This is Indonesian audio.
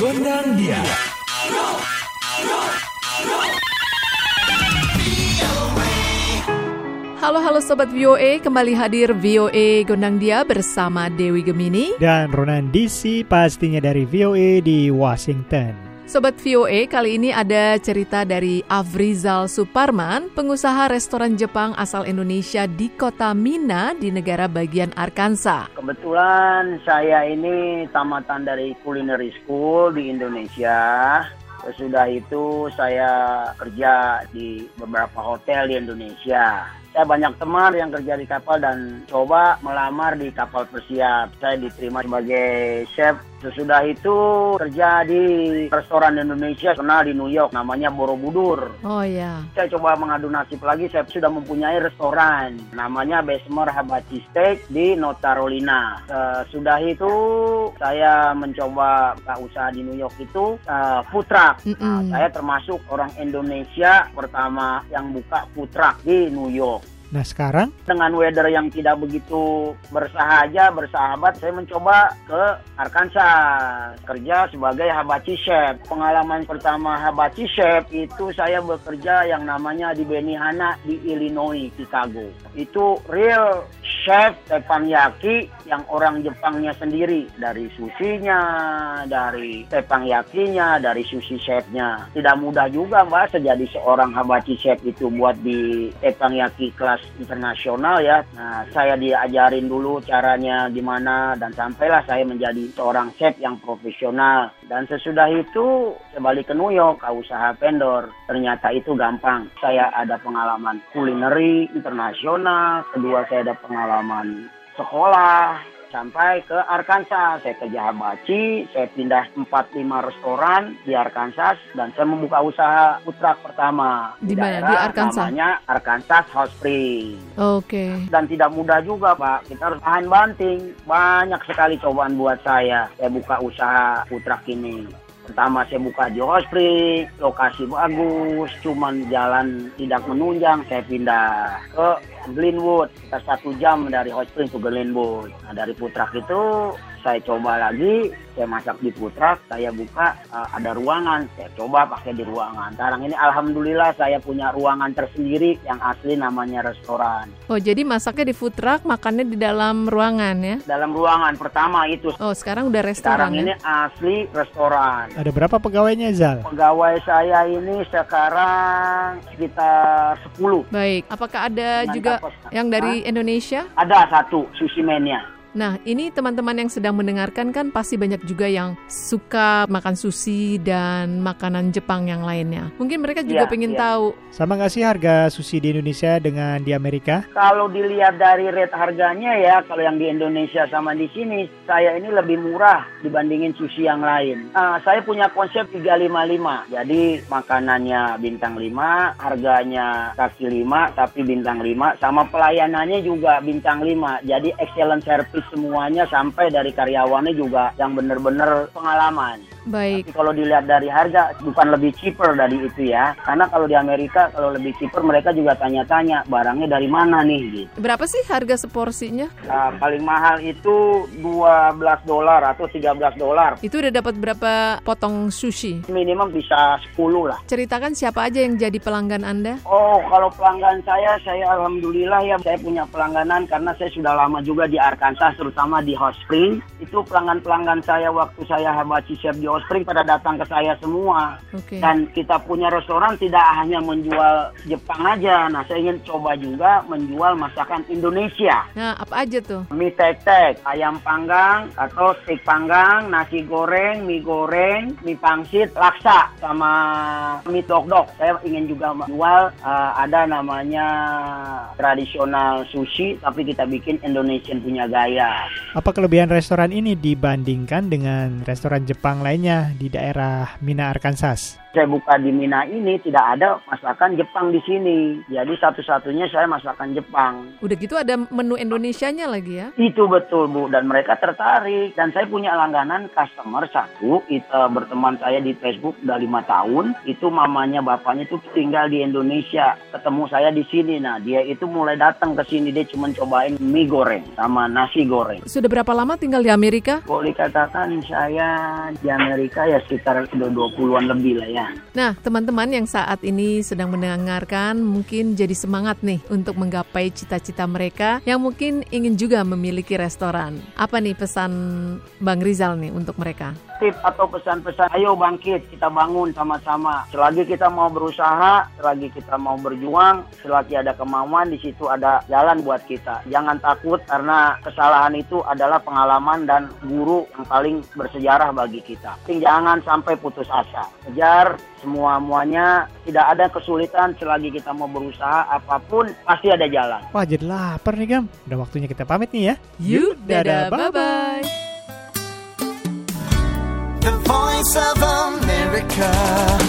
Gondang dia. Halo halo sobat VOA, kembali hadir VOA Gondang Dia bersama Dewi Gemini. Dan Ronan DC pastinya dari VOA di Washington. Sobat VOA, kali ini ada cerita dari Afrizal Suparman, pengusaha restoran Jepang asal Indonesia di kota Mina di negara bagian Arkansas. Kebetulan saya ini tamatan dari culinary school di Indonesia. Sesudah itu saya kerja di beberapa hotel di Indonesia. Saya banyak teman yang kerja di kapal dan coba melamar di kapal persiap. Saya diterima sebagai chef Sesudah itu kerja di restoran Indonesia kenal di New York namanya Borobudur. Oh ya. Saya coba mengadu nasib lagi saya sudah mempunyai restoran namanya Besmer Habachi Steak di North Carolina. Sesudah itu saya mencoba usaha di New York itu uh, food truck. Mm -mm. Nah, saya termasuk orang Indonesia pertama yang buka food truck di New York. Nah sekarang dengan weather yang tidak begitu bersahaja, bersahabat, saya mencoba ke Arkansas kerja sebagai habachi chef. Pengalaman pertama habachi chef itu saya bekerja yang namanya di Benihana di Illinois, Chicago. Itu real chef teppanyaki yang orang Jepangnya sendiri dari susinya, dari teppanyaki-nya, dari sushi chefnya. Tidak mudah juga mbak jadi seorang habachi chef itu buat di teppanyaki kelas kelas internasional ya. Nah, saya diajarin dulu caranya gimana dan sampailah saya menjadi seorang chef yang profesional. Dan sesudah itu balik ke New York, usaha vendor. Ternyata itu gampang. Saya ada pengalaman kulineri internasional, kedua saya ada pengalaman sekolah, sampai ke Arkansas. Saya kerja habachi, saya pindah 4-5 restoran di Arkansas dan saya membuka usaha putra pertama di, mana? Di Arkansas. Namanya Arkansas Hot Spring. Oke. Okay. Dan tidak mudah juga, Pak. Kita harus tahan banting. Banyak sekali cobaan buat saya. Saya buka usaha putra ini. Pertama saya buka di Spring, lokasi bagus, cuman jalan tidak menunjang, saya pindah ke Glenwood, kita satu jam dari Hot Spring ke Glenwood. Nah dari Putrak itu saya coba lagi, saya masak di Putrak, saya buka uh, ada ruangan, saya coba pakai di ruangan. Sekarang ini alhamdulillah saya punya ruangan tersendiri yang asli namanya restoran. Oh, jadi masaknya di Putrak, makannya di dalam ruangan ya? Dalam ruangan pertama itu. Oh, sekarang udah restoran. Sekarang ya? ini asli restoran. Ada berapa pegawainya, Zal? Pegawai saya ini sekarang sekitar 10. Baik, apakah ada Dengan juga yang dari Indonesia? Ada satu, sushi mania. Nah, ini teman-teman yang sedang mendengarkan kan pasti banyak juga yang suka makan sushi dan makanan Jepang yang lainnya. Mungkin mereka juga ya, pengen ya. tahu. Sama nggak sih harga sushi di Indonesia dengan di Amerika? Kalau dilihat dari rate harganya ya, kalau yang di Indonesia sama di sini, saya ini lebih murah dibandingin sushi yang lain. Uh, saya punya konsep 355. Jadi makanannya bintang 5, harganya kaki 5, tapi bintang 5. Sama pelayanannya juga bintang 5. Jadi excellent service semuanya sampai dari karyawannya juga yang benar-benar pengalaman. Baik. Tapi kalau dilihat dari harga bukan lebih cheaper dari itu ya. Karena kalau di Amerika kalau lebih cheaper mereka juga tanya-tanya barangnya dari mana nih gitu. Berapa sih harga seporsinya? Uh, paling mahal itu 12 dolar atau 13 dolar. Itu udah dapat berapa potong sushi? Minimum bisa 10 lah. Ceritakan siapa aja yang jadi pelanggan Anda? Oh, kalau pelanggan saya saya alhamdulillah ya saya punya pelangganan karena saya sudah lama juga di Arkansas terutama di Hot Spring. Itu pelanggan-pelanggan saya waktu saya habachi chef di Spring pada datang ke saya semua. Okay. Dan kita punya restoran tidak hanya menjual Jepang aja. Nah, saya ingin coba juga menjual masakan Indonesia. Nah, apa aja tuh? Mie tek-tek, ayam panggang atau steak panggang, nasi goreng, mie goreng, mie pangsit, laksa sama mie dok-dok. Saya ingin juga menjual uh, ada namanya tradisional sushi tapi kita bikin Indonesian punya gaya. Apa kelebihan restoran ini dibandingkan dengan restoran Jepang lain lainnya di daerah Mina, Arkansas. Saya buka di Mina ini tidak ada masakan Jepang di sini. Jadi satu-satunya saya masakan Jepang. Udah gitu ada menu Indonesianya lagi ya? Itu betul Bu. Dan mereka tertarik. Dan saya punya langganan customer satu. Itu berteman saya di Facebook udah lima tahun. Itu mamanya bapaknya itu tinggal di Indonesia. Ketemu saya di sini. Nah dia itu mulai datang ke sini. Dia cuma cobain mie goreng sama nasi goreng. Sudah berapa lama tinggal di Amerika? boleh dikatakan saya di Amerika ya sekitar udah 20-an lebih lah ya Nah, teman-teman yang saat ini sedang mendengarkan mungkin jadi semangat nih untuk menggapai cita-cita mereka yang mungkin ingin juga memiliki restoran. Apa nih pesan Bang Rizal nih untuk mereka? Tip atau pesan-pesan ayo bangkit kita bangun sama-sama. Selagi kita mau berusaha selagi kita mau berjuang selagi ada kemauan di situ ada jalan buat kita. Jangan takut karena kesalahan itu adalah pengalaman dan guru yang paling bersejarah bagi kita. Jangan sampai putus asa. Kejar semua muanya tidak ada kesulitan selagi kita mau berusaha apa pun pasti ada jalan. Wah jadi lapar nih Gam. Udah waktunya kita pamit nih ya. Yuk, dadah, dadah, bye-bye. Voice of America.